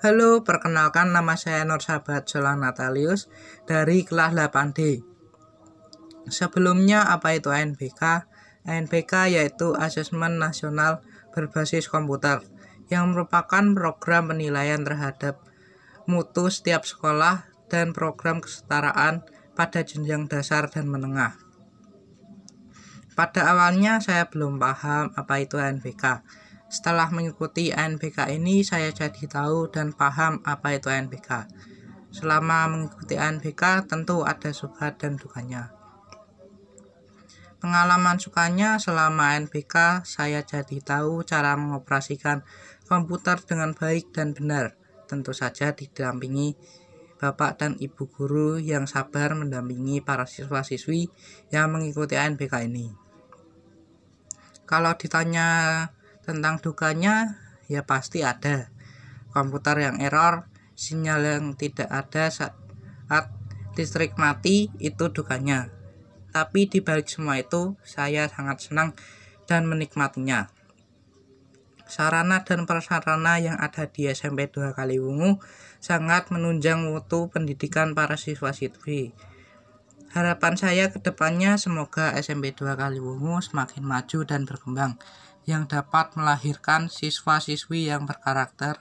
Halo, perkenalkan nama saya Nur Sabat Jolan Natalius dari kelas 8D. Sebelumnya apa itu ANBK? ANBK yaitu Asesmen Nasional Berbasis Komputer yang merupakan program penilaian terhadap mutu setiap sekolah dan program kesetaraan pada jenjang dasar dan menengah. Pada awalnya saya belum paham apa itu ANBK setelah mengikuti ANBK ini, saya jadi tahu dan paham apa itu ANBK. Selama mengikuti ANBK, tentu ada suka dan dukanya. Pengalaman sukanya selama ANBK, saya jadi tahu cara mengoperasikan komputer dengan baik dan benar. Tentu saja didampingi Bapak dan Ibu guru yang sabar mendampingi para siswa-siswi yang mengikuti ANBK ini. Kalau ditanya tentang dukanya, ya pasti ada. Komputer yang error, sinyal yang tidak ada saat listrik mati, itu dukanya. Tapi di balik semua itu, saya sangat senang dan menikmatinya. Sarana dan prasarana yang ada di SMP 2 Kaliwungu sangat menunjang mutu pendidikan para siswa-siswi. Harapan saya ke depannya semoga SMP 2 Kaliwungu semakin maju dan berkembang yang dapat melahirkan siswa-siswi yang berkarakter,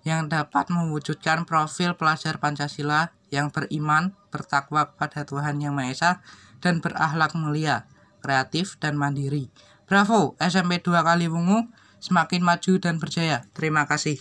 yang dapat mewujudkan profil pelajar Pancasila yang beriman, bertakwa kepada Tuhan Yang Maha Esa, dan berakhlak mulia, kreatif, dan mandiri. Bravo, SMP 2 Kaliwungu, semakin maju dan berjaya. Terima kasih.